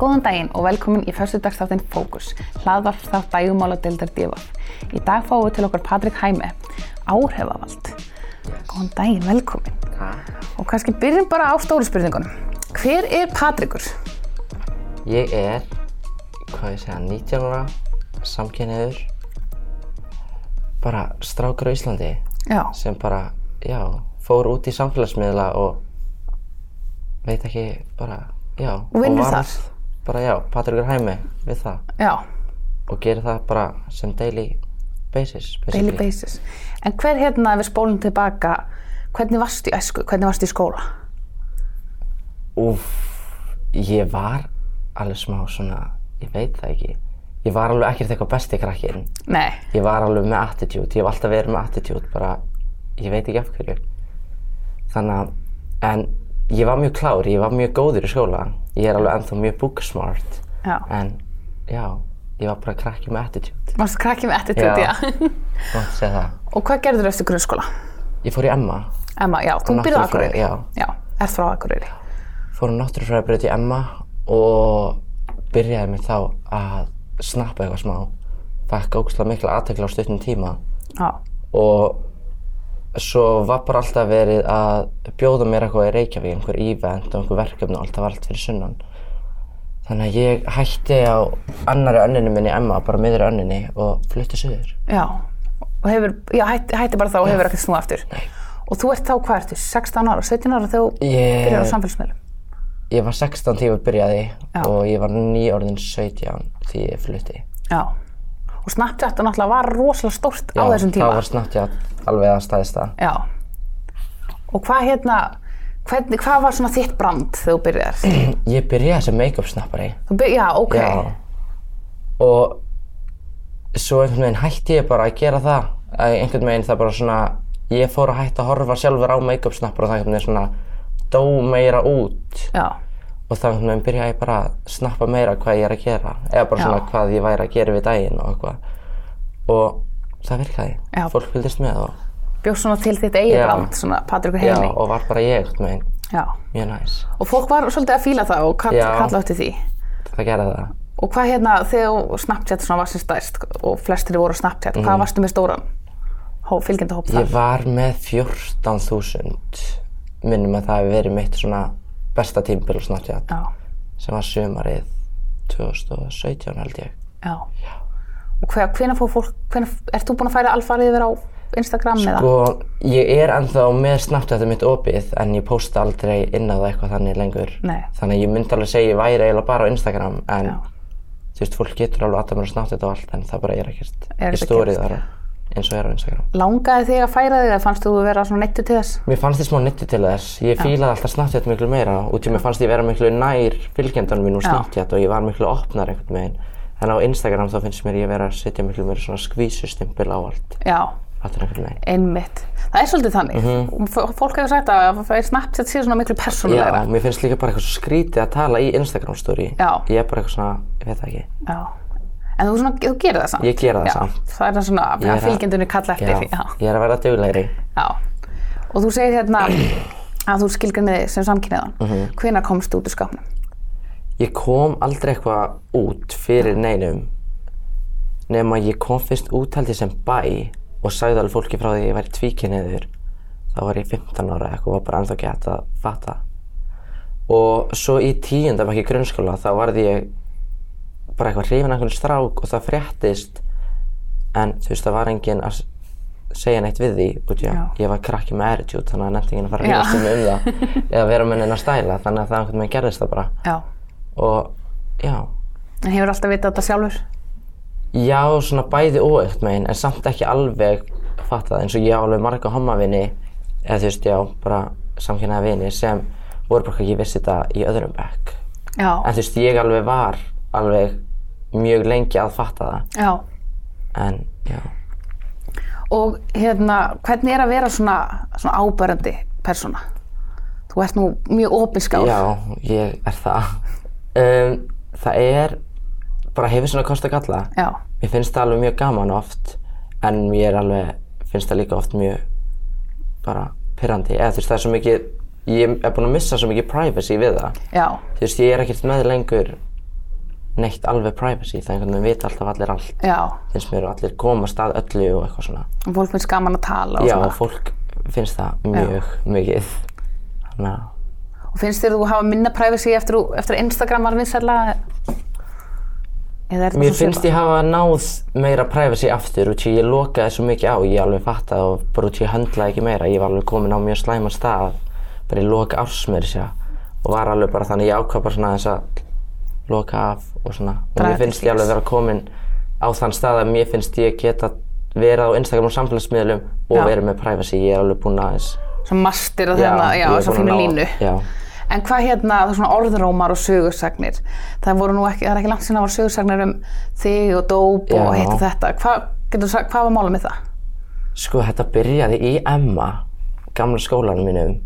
Góðan daginn og velkomin í fyrstudagsþáttinn Fókus, hlaðvarp þátt dægumála deildar divaf. Í dag fáum við til okkar Patrik Hæmi, áhrifavald. Góðan daginn, velkomin. Og kannski byrjum bara á stóru spurningunum. Hver er Patrikur? Ég er, hvað ég segja, 19 ára, samkynniður, bara strákur á Íslandi Já, sem bara, já, fór út í samfélagsmiðla og veit ekki, bara, já. Og vinnur þar? Bara, já, Patrikur Hæmi við það já, og gerir það bara sem daily basis, daily basically. basis. En hver hérna, ef við spólum tilbaka, hvernig varstu í æsku, hvernig varstu í skóla? Úf, ég var alveg smá svona, ég veit það ekki. Ég var alveg ekkert eitthvað besti krakkinn. Nei, Ég var alveg með attitude, ég hef alltaf verið með attitude, bara, ég veit ekki af hverju. Þannig að, en ég var mjög klár, ég var mjög góður í skóla. Ég er alveg ennþá mjög book smart, já. en já, ég var bara krakki með attitude. Varstu krakki með attitude, já. Já. Mátti segja það. og hvað gerður eftir grunnskóla? Ég fór í Emma, Emma, já, þú byrjaði á Akureyri. já. Já, ert frá Akureyri. fór á náttúrufræðabraut í Emma og byrjaði mig þá að snappa eitthvað smá. Fækk ógustlega mikla aðtekla á stuttum tíma. Já, og svo var bara alltaf verið að bjóða mér eitthvað í Reykjavík, einhver event og einhver verkefni og alltaf allt fyrir sunnan. Þannig að ég hætti á annari önninu minni Emma, bara miðri önninni og flutti suður. já. Og hefur, já, hætti, hætti bara þá og hefur ekkert snúið aftur. Nei. Og þú ert þá, hvað ertu, 16 ára, 17 ára þegar þú Ég- byrjar á samfélagsmiðlum? Ég var 16 tíma byrjaði Já. og ég var nýjórðin 17 því ég flutti. Já. Og Snapchat náttúrulega var rosalega stórt á þessum tíma. það var Snapchat alveg að staðist það. Já. Og hvað hérna, hvernig, hvað var svona þitt brand þegar þú byrjar? Ég byrjaði sem make-up snappari. Þú byr, já, ok. Já. Og svo einhvern veginn hætti ég bara að gera það. Að einhvern veginn það bara svona, ég fór að hætta að horfa sjálfur á make-up snappar og það einhvern veginn svona dó meira út. Já, Og veginn byrjaði ég bara að snappa meira hvað ég er að gera. Eða bara Já. svona hvað ég væri að gera við daginn og eitthvað. Og það virkaði. Já. Fólk fylgdist með og, bjóst svona til þitt eigið Já. brand, svona Patrikur já, Heimi. og var bara ég veginn. Já. Mjög næs. Og fólk var svolítið að fíla það og kall, Já. kalla eftir því. Það gerði það. Og hvað hérna, þegar Snapchat svona var sem stærst og flestir voru á Snapchat, hvað varstu með stóran fylgjandi hóp þar? Mhm. Ég var með 14.000 minnum að það hefði verið mitt svona besta tímbil Snapchat Já, sem var sumarið 2017 held ég. já. Og hver, hvenær fór fólk, hvenær, ert þú búin að færa alfarið yfir á Instagram eða? Og ég er ennþá með Snapchat mitt opið en ég posta aldrei inn á það eitthvað þannig lengur. Nei. Þannig að ég myndi alveg segja ég væri eiginlega bara á Instagram en Já. þú veist, fólk getur alveg mér á Snapchat og allt en það bara er ekkert Er ekkert í að stórið þar eins og er á Instagram. Langaði þig að færa þig eða fannst þú vera svona neittu til þess? Mér fannst þið smá nytti til þess. Ég fílaði alltaf Snapchat miklu meira út í mér fannst ég vera miklu nær fylgjendunum mín úr. Snapchat og ég var miklu opnar einhvern veginn. En á Instagram þá finnst mér ég vera að setja miklu meira svona skvísustimpil á allt. Já, Fattur einhvern veginn. einmitt. Það er svolítið þannig. Mm Fólk hefur sagt að að Snapchat sé svona miklu Mhm. Já, persónulegra. mér finnst líka bara eitthvað skrítið að tala í Instagram story. Já. Ég er bara eitthvað svona, ég veit það ekki. Já. En þú, svona, þú gerir það samt? Ég gera það Já, samt. Það er það svona að að- fylgjendunni kalla eftir. Já. ég er að vera duglegri. Já. Og þú segir hérna að þú skilgrinni þig sem samkynniðan. Mm Mhm. Hvenær komst þú út úr skápnum? Ég kom aldrei eitthvað út fyrir neinum nema ég kom fyrst út held ég sem bæ og sagði alveg fólki frá því að ég væri tvíkynniður þá var ég 15 ára eitthvað og var bara ennþá gett að fatta og svo í tíunda bekk í grunnskóla þá varði ég bara eitthvað hrifin af einhvern strák og það fréttist en þú veist það var enginn að segja neitt við því út í að ég var krakki með attitude þannig að nefndi enginn að fara að rífast um það eða vera með neina stæla þannig að það einhvern veginn gerðist það bara. Já. og já, En hefur alltaf vitað þetta sjálfur? já svona bæði eitt meginn en samt ekki alveg fatta það eins og ég á alveg marga hommavini eða þú veist já, bara samkynnaða vini sem voru bara ekki vissi þetta í öðrum bekk. En þú veist ég alveg var alveg mjög lengi að fatta það Já. en já, Og hérna, hvernig er að vera svona, svona ábærandi persóna? Þú ert nú mjög opinskáð. já, ég er það um, það er bara hefur svona kost að galla Já. mér finnst það alveg mjög gaman oft en mér er alveg, finnst það líka oft mjög bara pyrrandi eða þú veist það er svo mikið ég er búinn að missa svo mikið privacy við það Já. þú veist ég er ekkert með lengur neitt alveg privacy, það er einhvern veginn vita alltaf allir allt, Já, finnst mér og allir komast að öllu og eitthvað svona. og fólk finnst gaman að tala og Já, svona. fólk finnst það mjög mikið. Þannig að, Og finnst þér þú hafa minna privacy eftir, eftir að Instagram var þetta mér finnst ég hafa náð meira privacy aftur í ég lokaði svo mikið á, ég alveg fattaði og bara ég höndlaði ekki meira, ég var alveg komin á mjög slæman stað, bara í loka árs meira sér og var alveg bara þannig ég ákvað bara svona þess að loka af og svona og mér finnst ég alveg vera komin á þann stað að mér finnst ég geta verið á Instagram og samfélagsmiðlum og verið með privacy, ég er alveg búinn að Svona mastir og þarna, já, þess að ná- línu. Já, En hvað hérna, það er svona orðrómar og sögursagnir. Það voru nú ekki, það er ekki langt sinna að voru sögursagnir um þig og dóp og hitt og þetta. Þú sagt, hvað var málið með það? Sko þetta byrjaði í Emma, gamla skólanum mínum.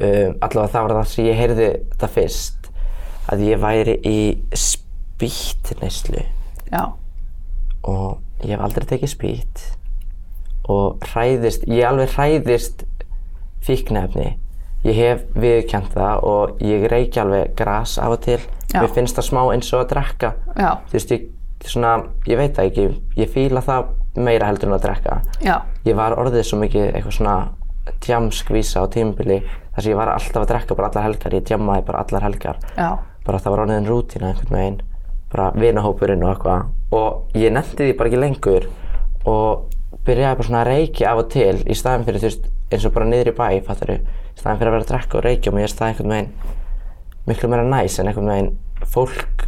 Um, allavega það var það sem ég heyrði þetta fyrst, að ég væri í spýtneyslu og ég hef aldrei tekið spýt og hræðist, ég alveg hræðist fíknefni. Ég hef viðkjönt það og ég reiki alveg gras af og til. Já. Mér finnst það smá eins og að drekka. já, Þú veist, ég, svona, ég veit það ekki, ég fíla það meira heldur en að drekka. já, Ég var orðið svo mikið eitthvað svona djamskvísa á tímabili þar sem ég var alltaf að drekka bara allar helgar, ég djammaði bara allar helgar. Bara það var orðin rútína einhvern veginn, bara vinahópurinn og eitthvað. Og ég nefndi því bara ekki lengur og byrjaði bara svona að reiki af og til í staðin fyrir þú veist eins og bara niður í bæ, fattar í staðin fyrir að vera að drekka og reykja og mér það einhvern veginn miklu meira næs en einhvern veginn fólk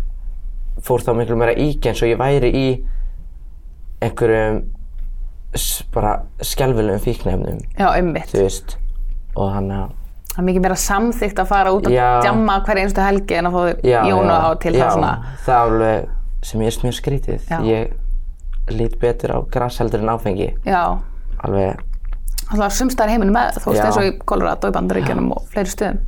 fór þá miklu meira íki eins og ég væri í einhverjum bara skelfilegum fíknefnum já, einmitt. og hann að Það er mikið meira samþygt að fara út að Já. djamma hverja einstu helgi en að fá Jónu á til já, það svona. það er alveg sem ég er mjög skrítið Já. ég lít betur á gras heldur en áfengi Já, alveg alltaf sumstæðar heiminu með, þú veist eins og í Colorado, í Bandaríkjunum og fleiri stöðum.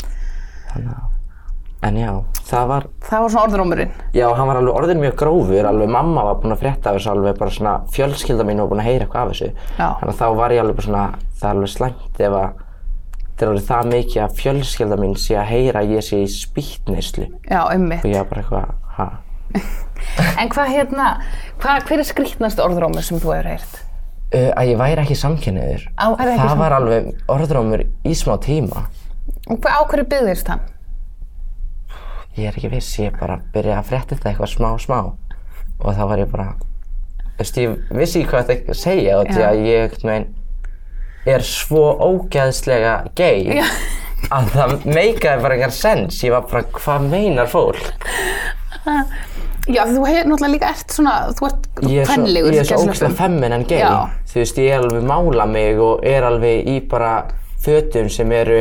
en já, það var Það var svona orðrómurinn. já, hann var alveg orðin mjög grófur alveg mamma var búin að frétta af þessu alveg bara svona fjölskylda mín var búin að heyra eitthvað af þessu Já. þannig að þá var ég alveg bara svona það er alveg slæmt ef að þetta er alveg það mikið að fjölskylda mín sé að heyra að ég sé í spýtneyslu Já, einmitt. og ég var bara eitthvað, ha En hvað hérna, hvað, hver er skrítnast orðrómur sem þú hefur heyrt? uh, að ég væri ekki samkynniður það sam- var alveg orðrómur í smá tíma Og hvað, á hverju byggðist hann? ég er ekki viss, ég bara byrjaði að frétta þetta eitthvað smá smá og þá var ég bara þú veist, ég vissi hvað þetta segja og því að ég veginn er svo ógæðslega gay Já. að það meikaði bara engar sens ég var bara, hvað meinar fólk Já, þú hefur náttúrulega líka ert svona, þú ert er kvenlegur. ég er svo ógæðslega femmin en gay Já. þú veist, ég er alveg mála mig og er alveg í bara fötum sem eru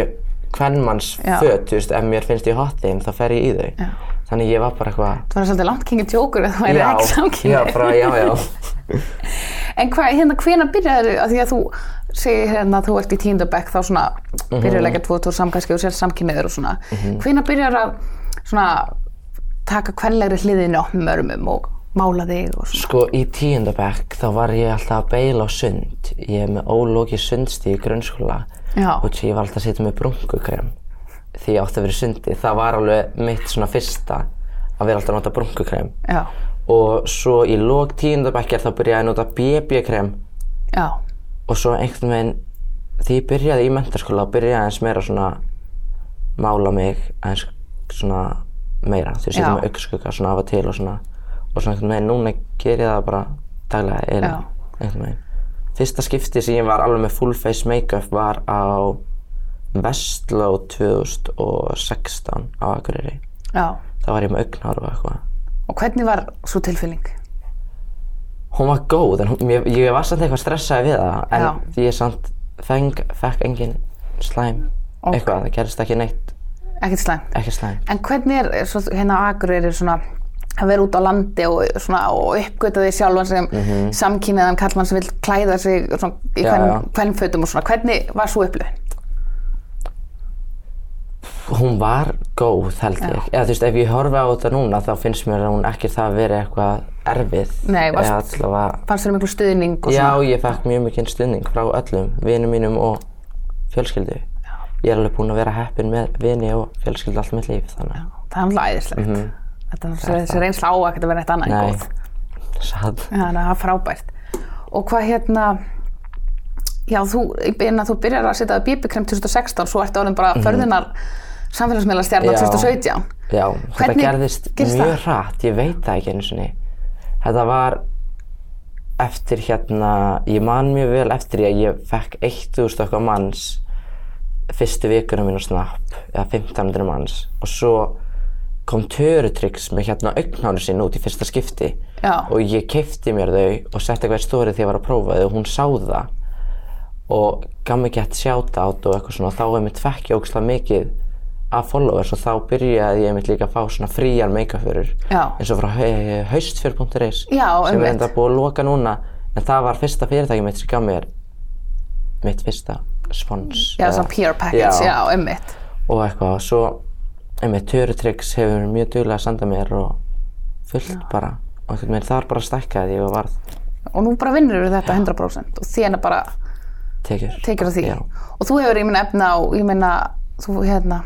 kvennmanns Já. föt, þú veist, ef mér finnst ég hot þeim þá fer ég í þau Já. þannig ég var bara eitthvað Það var svolítið langt kengið tjókur að þú væri ekki samkynni. já, bara, já, já En hvað, hérna, hvena byrjaði að því að þú segir hérna að þú ert í tíundabæk þá svona Mhm. byrjar ekki að þú ert samkvæmski og sér samkynniður og svona. Hvena byrjar að svona taka kvenlegri hliðinu á mörmum og mála þig og svona. Sko í tíundabæk þá var ég alltaf að beila á sund. Ég er með ólóki sundstíð í grunnskóla og ég var alltaf að setja með brunkukrem því ég átti að vera sundi. Það var alveg mitt svona fyrsta að vera alltaf að nota brunkukrem. Já, Og svo í lók tíundabækjar þá byrjaði ég að nota BB-krem já, og svo einhvern veginn því ég byrjaði í mentaskóla þá byrjaði ég aðeins meira svona mála mig aðeins svona meira. Þú Já. setja með augskugga svona af og til og svona og svona einhvern veginn núna ger ég það bara daglega eða einhvern veginn. Fyrsta skipti sem ég var alveg með full face make-up var á Vestló 2016 á Akureyri. já. Það var ég með augnhár og eitthvað. Og hvernig var svo tilfinning? Hún var góð en hún, ég, ég var samt eitthvað stressaði við það en Já. ég samt feng, fekk engin slæm Ok. eitthvað, það gerist ekki neitt, Ekkert slæm. ekki slæm. En hvernig er, svo, hérna á Akureyri svona að vera út á landi og, svona, og uppgöta því sjálfan sem mm samkynniðan kallmann sem vil klæða sig svona, í hvern, hvernfötum og svona. Hvernig var svo upplifun? Hún var góð held ég, eða þú veist ef ég horfi á þetta núna þá finnst mér að hún ekki það að vera eitthvað erfið. Nei, varst- allavega, Fannst þér miklu stuðning og já svona? ég fekk mjög mikið stuðning frá öllum, vinum mínum og fjölskyldu. Ég er alveg búinn að vera heppinn með vini og fjölskyldu allt mitt líf þannig. Það er náttúrulega æðislegt. Mhm. þetta er þessi- þessi reynsla á að þetta verði eitt annað en Nei. góð. Satt. Já, það er frábært. Og hvað hérna, já, þú, þú byrjar að setja BB-krem 2016, svo ertu orðin bara förðunar samfélagsmiðla stjarnar Já. 2017. Já, þetta gerðist mjög hratt, ég veit það ekki einu sinni. Þetta var eftir hérna, ég man mjög vel eftir því að ég fekk 1000 okkar manns fyrstu vikuna mín á Snap, eða 1500 manns og svo kom Törutryggs með hérna augnánu sín út í fyrsta skipti Já. og ég keipti mér þau og setti eitthvað í stórið því ég var að prófa þau og hún sá það og gaf mig gett shoutout og eitthvað svona og þá mitt fekk ég ógslag mikið af followers og þá byrjaði ég mitt líka að fá svona fríar make-up-vörur Já. eins og frá ha- haustfjör.is Já, sem er enda búið að loka núna en það var fyrsta fyrirtæki mitt sem gaf mér mitt fyrsta spons. Já, svona peer package, já, já, einmitt. og eitthvað svo einmitt Törutryggs hefur mjög duglega að senda mér og fullt bara. Og einhvern veginn það var bara að stækka því og varð Og nú bara vinnur þetta 100% og þérna bara tekir á því. Já. Og þú hefur, ég meina, efna á, ég meina, þú hérna,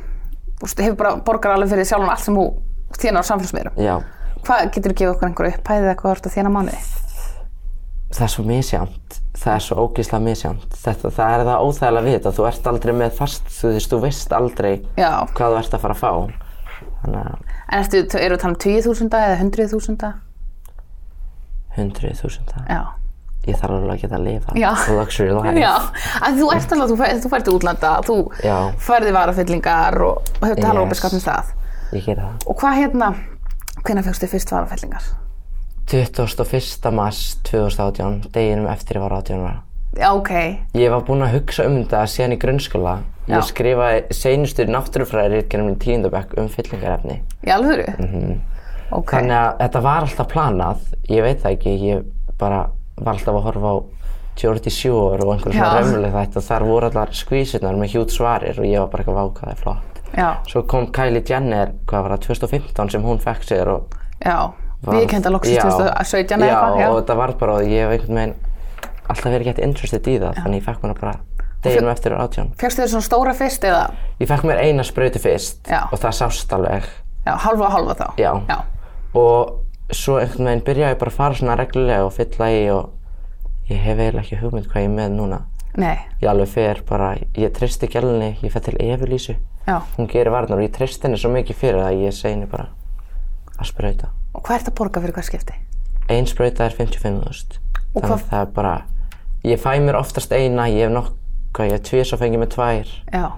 þú veist, hefur bara borgar alveg fyrir sjálfan allt sem þú þérna á samfélagsmiðlum. Já, Hvað getur þú gefið okkur einhverju upphæðið eða hvað ert að þérna mánuði? það er svo misjæmt það er svo ógeðslega misjæmt þetta, það er það óþægilega við þetta þú ert aldrei með fast, þú veist, þú veist aldrei Já. hvað þú ert að fara að fá þannig að En ertu, eru þú að tala um 20.000 eða 100.000? 100.000 Já. Ég þarf alveg að geta að lifa luxury life þú ert alveg, þú, fer, þú fært til útlanda, þú Já. færði varafyllingar og, hefur talað Yes. opið stað. Og hvað hérna, hvenær fegstu fyrst varafyllingar? 21. mars 2018 deginum eftir ég var 18 ára Já, ok. ég var búinn að hugsa um þetta síðan í grunnskóla ég skrifaði seinustu náttúrufræði ritgerðum í tíundabekk um fyllingarefni Í alvöru? Mm -hmm. Ok. Þannig að þetta var alltaf planað, ég veit það ekki, ég bara var alltaf að horfa á Geordie Shore og einhverjum svona Já. raunveruleg þætti og þar voru allar skvísurnar með hjút svarir og ég var bara eitthvað vákaði flott. Já, Svo kom Kylie Jenner, hvað var það, 2015 sem hún fekk sér og já. Við kenda loksist Já. 2017 eða Já, eitthvað. Já, og þetta var bara, ég hef einhvern veginn alltaf verið gett interested í það, þannig ég fekk mér bara deginum eftir átján. Fegstu þér svona stóra fyrst eða, Ég fekk mér eina sprautu fyrst Já. og það sást alveg já, halva halva þá? Já. Já, og svo einhvern veginn byrjaði ég bara að fara svona reglulega og fylla í og ég hef eiginlega ekki hugmynd hvað ég er með núna. nei, Ég alveg fer bara, ég treysti gælunni, ég fer til Evelísu, já. hún gerir varnar og ég treysti henni svo mikið fyrir það að ég segi henni bara að sprauta. Og hvað ert að borga fyrir hvað skipti? Ein sprauta er 55.000, Og þannig hvað- að það er bara, ég fæ mér oftast eina, ég hef nokk, hvað ég hef tvís og fengið með tvær, Já,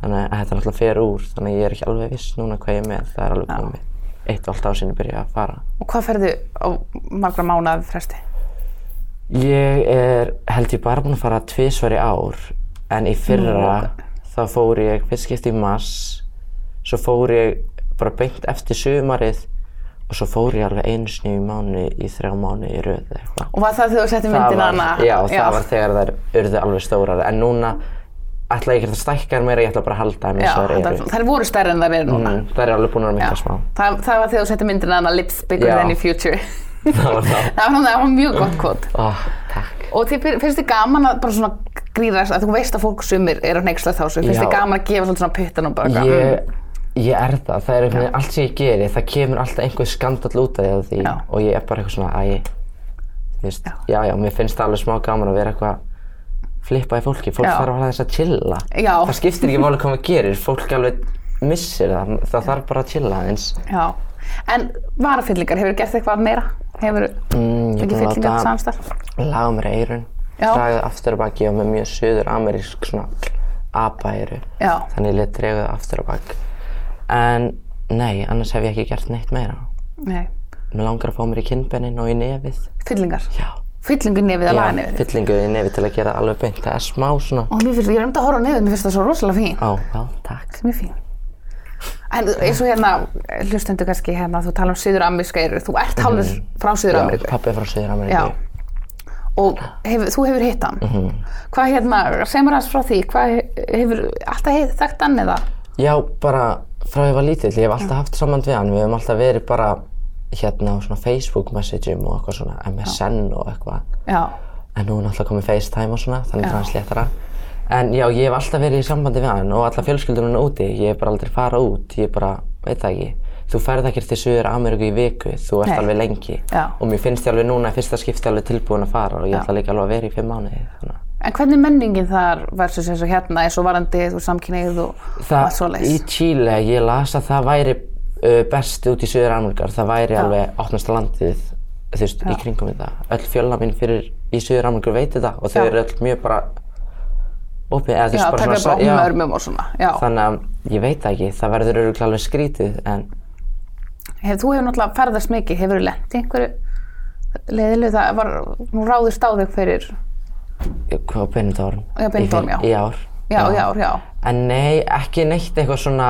þannig að þetta náttúrulega fer úr, þannig að ég er ekki alveg viss núna hvað ég er með, það er alveg komið. Eitt og allt á sinni byrja að fara. og hvað ferðu á margra mánuða fresti? Ég er held ég bara búinn að fara tvisvar í ár en í fyrra þá fór ég fyrst skipt í mars svo fór ég bara beint eftir sumarið og svo fór ég alveg einu sinni í mánu í þrjá mánu í röð eða eitthvað. Og var það þegar þú setti Það myndina var- hana? Já, það var þegar þær urðu alveg stórar en núna ætla ég ekki að stækka meira, ég ætla bara að halda eins og þær það, eru. þær voru stærri en þær eru núna. Mm, þær eru alveg búin að minka smá. Það, það var þegar þú setti myndina hana lips bigger Já. than your future. Það var það. það, var, það var mjög gott kvot. Ó, takk. Og þið finnst þið gaman að bara svona gríðast, að þú veist að fólk sumir er að neyksla þá svo, finnst þið gaman að gefa svona puttan og bara eitthvað, Ég, ég er það, það er einhvern veginn allt sem ég geri, það kemur alltaf einhver skandall út af því og ég er bara eitthvað svona, æ, já. já, mér finnst það alveg smá gaman að vera eitthvað flippa í fólki, fólk þarf alveg að chilla. Já. Það skiptir ekki máli hvað maður gerir, fólk alveg missir það, það þarf bara að chilla eins. Já. En varafyllingar, hefur gert eitthvað meira? Hefur Mm, ég fengið búin að fyllingar láta samstarf? laga mér eirun, dragið aftur á baki og með mjög söður amerísk svona. Já. Þannig ég let dreguð aftur á bak. En nei, annars hef ég ekki gert neitt meira. Nei. Mér langar að fá mér í kinnbeinin og í nefið. Fyllingar? Já. Fyllingu nefið að laga nefið? fyllingu nefið til að gera alveg beint. Það er smá svona... Og mér finnst, ég er um að horfa á nefið, mér finnst það svo rosalega fín. Ó, já, takk. Mjög fín. En eins og hérna, hlustendur kannski hérna, þú tala um Suður-Ameríska eru, þú ert hálfur frá Já, Suður-Ameríku. pappi er frá Suður Ameríku. Já. Og hef, þú hefur hitt hann. Mhm. Hvað hérna, mér aðeins frá því, hvað he- hefur alltaf þekkt hann eða? Já, bara frá ég var lítill. Ég hef alltaf haft samband við hann. Við hefum alltaf verið bara hérna á svona Facebook messageum og eitthvað svona MSN og eitthvað. Já. En nú er náttúrulega komið FaceTime og svona, þannig það er hans léttara. En já, ég hef alltaf verið í sambandi við hann og alla fjölskyldunum úti. Ég hef bara aldrei farað út, ég bara, veit það ekki. þú ferð ekkert til Suður Ameríku í viku, þú ert Nei. alveg lengi Já. og mér finnst ég alveg núna í fyrsta skipti alveg tilbúin að fara og ég Já. ætla líka alveg að vera í fimm mánuði þannig. að- En hvernig er menningin þar versus eins og hérna eins og varandi þú samkynneið og, allt Það, svoleiðis? í Chile, ég las að það væri uh, best út í Suður Ameríkar, það væri alveg opnasta landið, þú veist, í kringum þetta. Öll fjöla mín fyrir í Suður Ameríkar veit þetta og þau Já. eru öll mjög bara opið, eða þú Já, veist, bara taka upp opnum já. örmum og svona. Já. Þannig að ég veit ekki, það verður öruglega alveg skrítið en Hef, þú hefur náttúrulega ferðast mikið, hefur þú lent í einhverju leiðilegu, það var, nú ráðist á þig fyrir, hvað Benidorm? Já, Benidorm, já. Í ár. já, já, já, En nei, ekki neitt eitthvað svona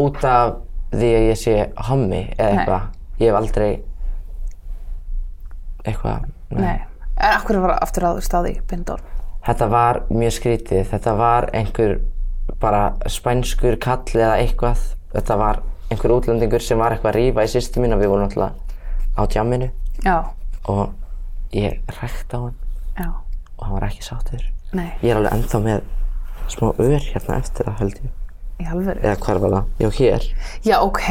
út af því að ég sé hommi eða Nei. eitthvað. Ég hef aldrei eitthvað, nei. En af hverju var aftur ráðist á þig, Bindor? Þetta var mjög skrítið. Þetta var einhver bara spænskur kall eða eitthvað. Þetta var einhver útlendingur sem var eitthvað að rífa í sýstu mín og við vorum náttúrulega á djamminu Já, og ég rækti á hann já, og hann var ekki sáttur. nei, Ég er alveg ennþá með smá ör hérna eftir það held ég. Í alvöru. Eða hvar var það? Já, hér. Já, ok,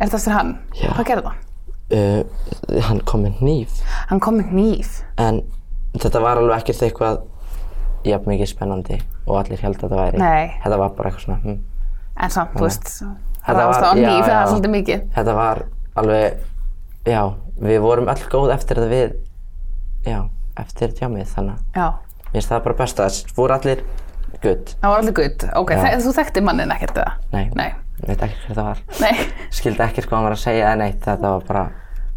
er þetta hann? Já. Hvað gerði það? Uh, hann kom með hníf. Hann kom með hníf. En þetta var alveg ekkert eitthvað jafn mikið spennandi og allir held að þetta væri. Nei. Þetta var bara eitthvað svona, hm. En samt, þú veist, Þetta á var- já, hníf, það já. er svolítið mikið. Þetta var alveg, já, við vorum öll góð eftir að við, já, eftir tjámið, þannig að Já, mér finnst það bara besta. Það voru allir good. það var allir gutt. Ok, þe- þú þekkti mannin ekkert eða? Nei, Nei, ég veit ekki hvað það var. nei, Skildi ekkert hvað hann var að segja eða neitt, þetta var bara,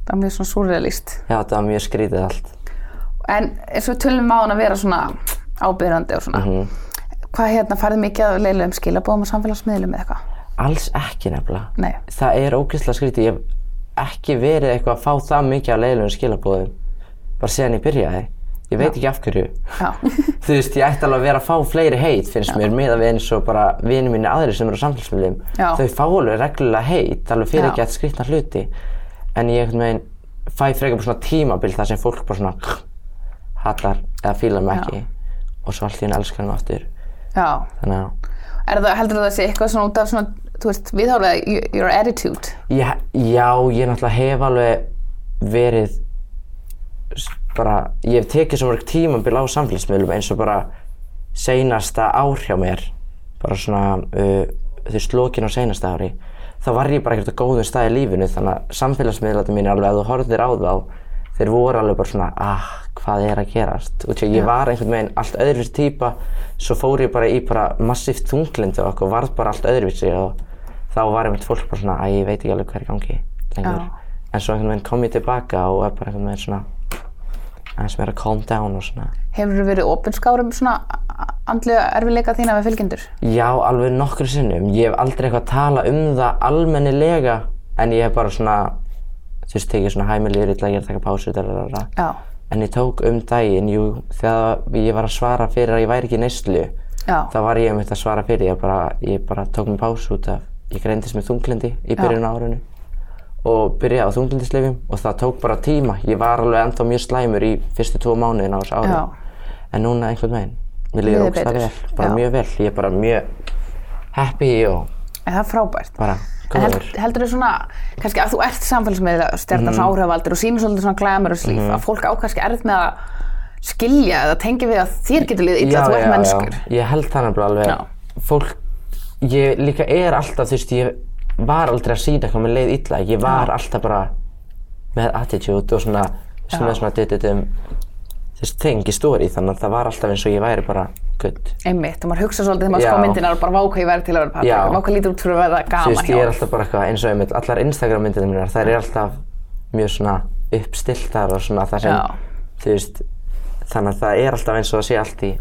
það var mjög svona súrrealist. já, þetta var mjög skrítið allt. En eins og tölum á hann að vera svona ábyrðandi og svona. Mhm. Hvað hérna, farið mikið að leiðilegum skilabóðum og samfélagsmiðlum eða eitthvað? Alls ekki nefnilega. Nei. Það er ógeðslega skrítið. Ég hef ekki verið eitthvað að fá það mikið af leiðilegum skilabóðum bara síðan ég byrjaði. Ég veit ekki af hverju. Já, Þú veist, ég ætti alveg að vera að fá fleiri heit finnst mér með að við eins og bara vinið mínu aðrir sem eru á samfélagsmiðlum. Já. Þau fá alveg reglulega heit, alveg fyrir Já. ekki að skrýtna hluti. En ég veginn fæ frekar bara svona tímabil þar sem fólk bara svona hatar eða fílar mig ekki. Og svo henni elskar hann aftur. já. Þannig að Er það, heldur það að sé eitthvað svona út af svona, þú veist, viðhárlega, your attitude? Já, já, ég náttúrulega hef alveg verið bara, ég hef tekið svo mörg tímabil á samfélagsmiðlum eins og bara seinasta ár hjá mér bara svona, uh, þú veist, lokin á seinasta ári þá var ég bara ekkert á góðum stað í lífinu þannig að samfélagsmiðlarnir mín alveg að þú horfðir á þá þeir voru alveg bara svona, ah, hvað er að gerast og ég var einhvern veginn allt öðruvísi típa svo fór ég bara í bara massíft þunglindi og varð bara allt öðruvísi og þá var einmitt fólk bara svona, að ég veit ekki alveg hvað er í gangi lengur. Já. En svo einhvern veginn kom ég tilbaka og er bara einhvern veginn svona aðeins meira calm down og svona. Hefur þú verið opinskárum svona andlega erfileika þína við fylgjendur? Já, alveg nokkru sinnum. Ég hef aldrei eitthvað að tala um það almennilega en ég hef bara svona, þú veist, tekið svona hæmilegur illa, ég er að taka pásu, En ég tók um daginn, jú, þegar ég var að svara fyrir að ég væri ekki í neyslu, þá var ég um þetta að svara fyrir, ég bara, ég bara tók mér pásu út af, ég greindist með þunglindi í byrjun á árinu og byrjaði á þunglindislefjum og það tók bara tíma. Ég var alveg ennþá mjög slæmur í fyrstu tvo mánuðin á þessu ári. Já. En núna einhvern veginn, mér Líður ógsta betur. vel, bara Já. mjög vel. Ég er bara mjög happy og en það er frábært. bara En held, góður. heldur þú svona, kannski að þú ert samfélagsmiðla stjarnar svona áhrifavaldur og sýnir svolítið svona glamorous líf, að fólk á kannski erfitt með að skilja eða tengja við að þér getur liðið illa, þú ert mennskur. Já, ég held það nefnilega alveg. Fólk, ég líka er alltaf, þú veist, ég var aldrei að sína eitthvað með leið illa. Ég var alltaf bara með attitude og svona, svona, svona, dudutum, þú veist, þing í stóri, þannig að það var alltaf eins og ég væri bara good. Einmitt, og maður hugsa svolítið þegar maður sko myndinar og bara váka ég verið til að vera Já. Patrik, váka lítur út fyrir að vera gaman hjá ég er alltaf bara eitthvað eins og einmitt, allar Instagram myndina mínar, þær eru alltaf mjög svona uppstiltar og svona það sem, Já. þú veist, þannig að það er alltaf eins og það sé allt í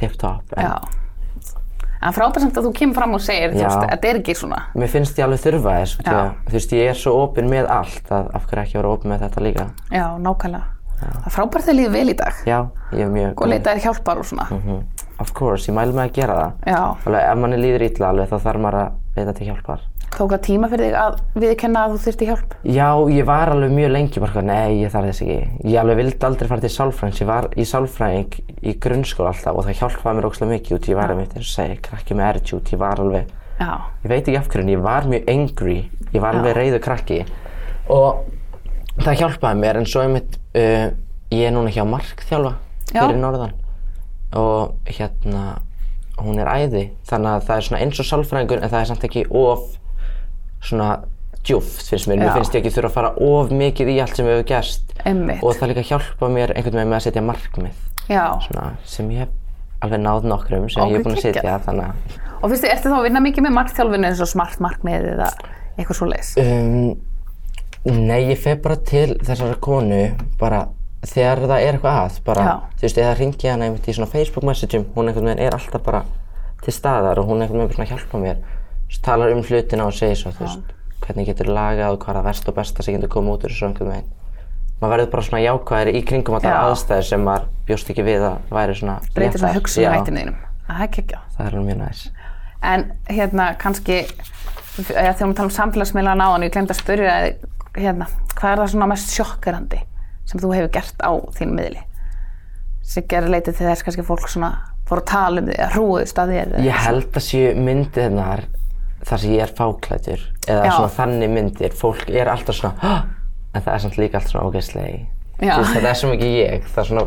tip-top. en. En frábært samt að þú kemur fram og segir, þetta er ekki svona. Mér finnst ég alveg þurfa þess, að, þú veist, ég er svo opinn með allt að af hverju ekki vera opinn með þetta líka. Já, nákvæmlega. Það er frábært þegar líður vel í dag Já, ég er mjög og leita þér hjálpar og svona. Mhm. Of course, ég mælu mig að gera það. Já, Alveg, ef manni líður illa alveg, þá þarf maður að leita til hjálpar. tók það tíma fyrir þig að viðkenna að þú þyrfti hjálp? Já, ég var alveg mjög lengi bara, nei, ég þarf þess ekki. Ég alveg vildi aldrei fara til sálfræðings. Ég var í sálfræðing í grunnskóla alltaf og það hjálpaði mér ógslag mikið út. Ég var einmitt, eins og segi, krakki með attitude. Ég var alveg, Já, ég veit ekki af hverju, en ég var mjög angry ég var alveg reyðu krakki og það hjálpaði mér en svo einmitt uh, ég er núna hjá markþjálfa Já. fyrir norðan og hérna hún er æði. Þannig að það er svona eins og sálfræðingur en það er samt ekki of svona djúft finnst mér, mér finnst ég ekki þurfa að fara of mikið í allt sem hefur gerst. Einmitt. og það líka hjálpa mér einhvern veginn með að setja markmið. Svona, sem ég hef alveg náð nokkrum sem Ok, ég er búin að setja þannig Og finnst þið, ertu þá að vinna mikið með markþjálfinu eins og smart markmið eða eitthvað svo leis? Um, nei, ég fer bara til þessara konu bara þegar það er eitthvað að bara, þú veist, eða ringi hana einmitt í svona Facebook messageum, hún einhvern veginn er alltaf bara til staðar og hún einhvern veginn bara svona hjálpa mér. Veist, talar um hlutina og segir svo, þú veist, hvernig getur lagað og hvað er það verst og besta sem getur komið út úr þessu einhvern veginn. Maður verður bara svona jákvæðir í kringum allar Já. aðstæður sem maður bjóst ekki við að væri svona Breytir svona léttar. hugsunarhættinu þínum. Það er ekki það er mjög næs. En hérna kannski, þegar við tala um samfélagsmiðla náðan, ég glemt að spyrja hérna, hvað er það svona mest sjokkerandi sem þú hefur gert á þín miðli? Sem gerir leitið til þess kannski fólk svona fór að tala um því að hrúðust að þér. Ég held að séu myndirnar þar sem ég er fáklætur eða Já. svona þannig myndir, fólk er alltaf svona en það er samt líka alltaf svona ógeðslegi þetta er svo mikið ég, það er svona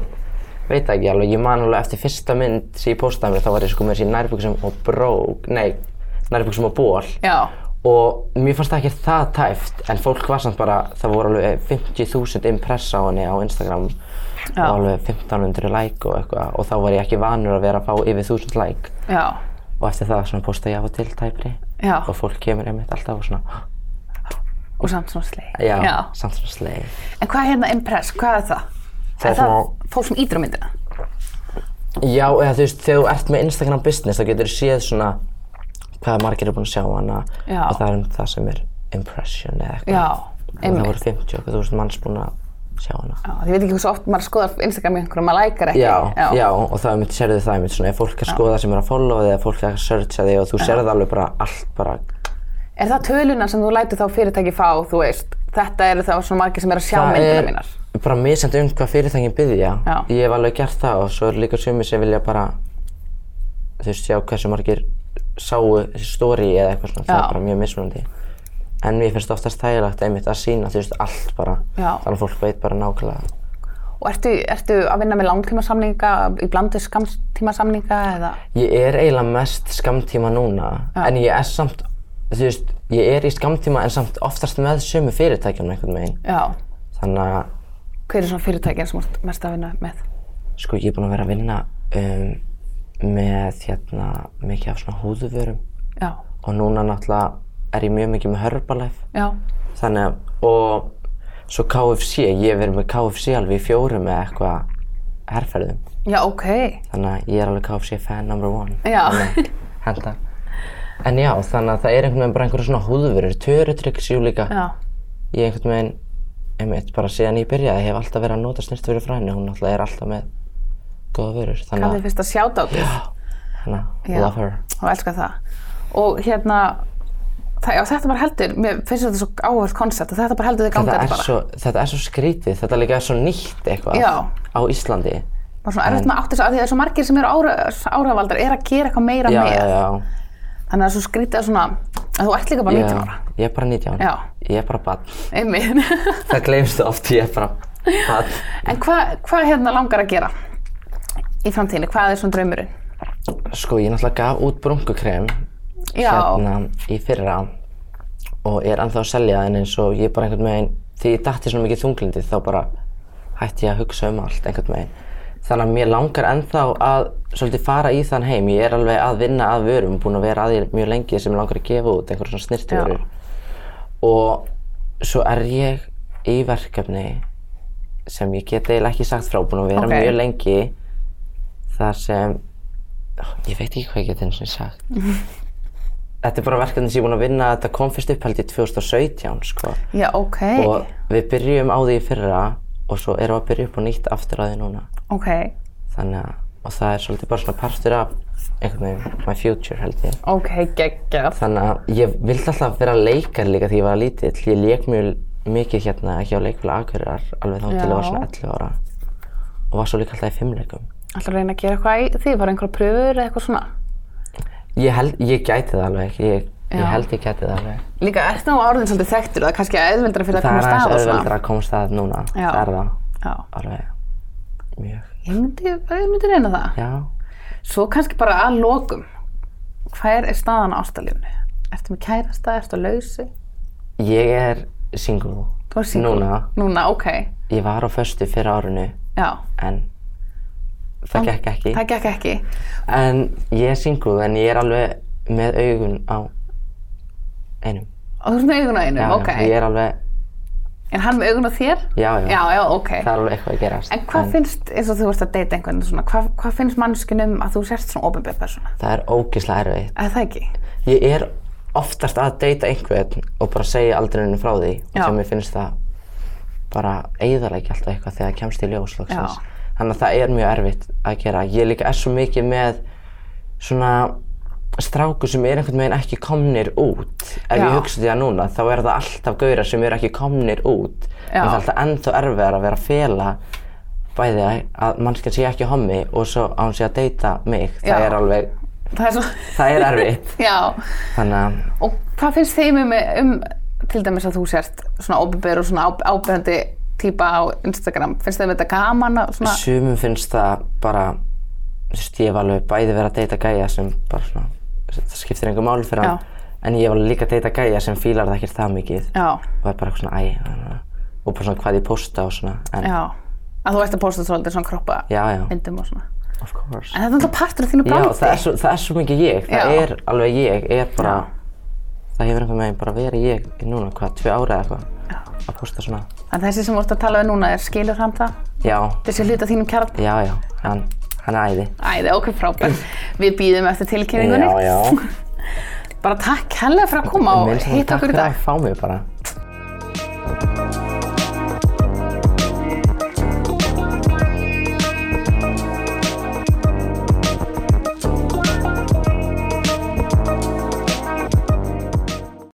veit ekki alveg, ég man alveg eftir fyrsta mynd sem ég postaði mér, þá var ég sko með þessi nærbuxum og brók, nei nærbuxum og ból Já, og mér fannst það ekki það tæft en fólk var samt bara, það voru alveg 50.000 impress á henni á Instagram Já. og alveg 1500 like og eitthvað. Og þá var ég ekki vanur að vera að fá yfir 1000 like. Já, og eftir það svona posta ég af og til tæpri. Já, og fólk kemur einmitt alltaf og svona og samt svona sleið. já, samt svona sleið En hvað er hérna impress, hvað er það? Það er það svona- fólk sem ídur á myndina? já, eða þú veist, þegar þú ert með Instagram business þá getur þú séð svona hvað margir eru búin að sjá hana Já. og það er um það sem er impression eða eitthvað Já, og það voru 50 og þú veist manns búin að sjá hana Já, ég veit ekki hversu oft maður skoðar Instagram í einhverjum, maður lækar ekki. Já, já, og það mitt sérðu það einmitt svona ef fólk er að skoða sem er að followa þig eða fólk er að searcha þig og þú sérðu alveg bara allt bara Er það töluna sem þú lætur þá fyrirtæki fá, þú veist, þetta eru þá svona margir sem eru að sjá Það myndina er mínar? bara misjandi um hvað fyrirtækin byggja Já. ég hef alveg gert það og svo er líka sumir sem vilja bara þú veist, sjá hversu margir sáu þessi story eða eitthvað svona, það er bara mjög mismunandi en mér finnst oftast þægilegt einmitt að sína þú veist, allt bara Já. þannig að fólk veit bara nákvæmlega Og ertu, ertu að vinna með langtímasamninga, í blandu skamtímasamninga eða? ég er eiginlega mest skamtíma núna Já. en ég er samt þú veist, ég er í skamtíma en samt oftast með sömu fyrirtækjum einhvern veginn Já. þannig að Hver er svona fyrirtækin sem þú ert mest að vinna með? Sko ég er búinn að vera að vinna um, með hérna mikið af svona húðuvörum Já. og núna náttúrulega er ég mjög mikið með Herbalife þannig að og svo KFC, ég verið með KFC alveg í fjórum með eitthvað herrferðum Já, ok. þannig að ég er alveg KFC fan number one Já. Henda en já, þannig að það er einhvern veginn bara einhverja svona húðuvörur Törutryggs jú líka Já. ég einhvern veginn einmitt bara síðan ég byrjaði hef alltaf verið að nota snirtuvöru frá henni hún náttúrulega er alltaf með góða þannig Hvað að þið fyrst að sjáta á því? Já. að love her. Og elska það. Og hérna, það, já, þetta bara heldur, mér finnst þetta svo áhverð koncept þetta bara heldur þið ganga Þetta er, bara. svo, þetta er svo skrítið, þetta líka er svo nýtt eitthvað Já. á Íslandi. Bara svona erfitt með átt þess að því það er svo margir sem eru ára, áhrifaldar er að gera eitthvað meira Já, með. Þannig að það er svo skrítið að svona, að þú ert líka bara 19 ára. Ég er bara 19. Já. Ég er bara barn. Einmitt. Það gleymst oft, ég er bara barn. en hvað hva hérna langar að gera í framtíðinni? Hvað er svona draumurinn? Sko, ég náttúrulega gaf út brunkukrem Já. hérna í fyrra og er ennþá að selja en eins og ég bara einhvern veginn, því ég dætti svona mikið þunglindi þá bara hætti ég að hugsa um allt einhvern veginn. Þannig að mér langar ennþá að svolítið fara í þann heim. Ég er alveg að vinna að vörum, búinn að vera að því mjög lengi sem ég langar að gefa út einhverjum svona snirtivörur. Og svo er ég í verkefni sem ég get eiginlega ekki sagt frá, búinn að vera Ok. mjög lengi þar sem, ég veit ekki hvað ég get eins og sagt. Þetta er bara verkefni sem ég er búinn að vinna, þetta kom fyrst upp held í 2017 sko. Já, ok. Og við byrjum á því fyrra og svo erum við að byrja upp á nýtt aftur á því núna. Ok, Þannig að, og það er svolítið bara svona partur af einhvern veginn, my future held ég. ok, geggjað. Þannig að ég vildi alltaf vera leikar líka því ég var lítill. Ég leik mjög mikið hérna hjá leikfélag Akureyrar alveg þá til ég var svona 11 ára. Og var svo líka alltaf í fimmleikum. Ætlar að reyna að gera eitthvað í því, bara einhverja pröfur eða eitthvað svona? Ég held, ég gæti það alveg, ég. Ég held ég geti það alveg. Líka ert nú orðin svolítið þekktur, það er kannski auðveldra fyrir að Það koma er stað aðeins og svona. auðveldur að koma stað núna. Já. Það er það. Já. Alveg mjög. Ég myndi, ég myndi reyna það. Já. Svo kannski bara að lokum. Hver er staðan á ástalífnu? Ertu með kærasta, ertu að lausi? Ég er single. Þú er single? Núna. Núna, ok. Ég var á föstu fyrir árinu Já, en það gekk ekki. það gekk ekki. En ég er single en ég er alveg með augun á einum. Og þú ert með augun á einu, Já, ok. ég er alveg, Er hann með augun á þér? já, já, Já, já, ok. það er alveg eitthvað að gerast. En hvað finnst, eins og þú ert að deyta einhvern svona, hvað, hvað finnst mannskunum að þú sért svona ofinbjörn persóna? Það er ógislega erfitt. Er það ekki? Ég er oftast að deyta einhvern og bara segja aldrei henni frá því og Já. þegar mér finnst það bara eigðalega alltaf eitthvað þegar það kemst í ljós. Já. Þannig að það er mjög erfitt að gera. Ég líka er svo mikið með svona strákur sem er einhvern veginn ekki komnir út. Ef Já. ég hugsa því að núna þá er það alltaf gaurar sem eru ekki komnir út. Já. Og það er alltaf ennþá erfiðar að vera að fela bæði að mannskja sé ekki hommi og svo að hún sé að deyta mig. Já. Það er alveg, Það er svo, það er erfitt. já. Að Og hvað finnst þeim um, um til dæmis að þú sért svona ofinbjörn og svona á- típa á Instagram? Finnst þeim þetta gaman Sumum finnst það bara, ég hef alveg bæði verið að deyta gæja sem bara svona, það skiptir einhver máli fyrir hann. En ég alveg líka að deyta gæja sem fílar það ekkert það mikið. já, Og er bara eitthvað svona, æ, og bara svona hvað ég posta og svona. En, já. Að þú ert að posta svolítið svona kroppa já, já, myndum og svona. of course. En þetta er alltaf partur af þínu Já, brandi. það er, svo, það er svo mikið ég. Það Já. er alveg ég, er bara, Já. það hefur einhvern veginn bara verið ég núna, hvað, tvö ára eða eitthvað. Að posta svona. En þessi sem ert að tala við núna er skilur hann það? Já, Þessi hluta þínum kjarn? já, já, hann, hann er æði. Æði, ok, frábært. Við býðum eftir tilkynningunni. Já, já. Bara takk helga fyrir að koma og hitta takk okkur í fyrir dag. að fá mig bara.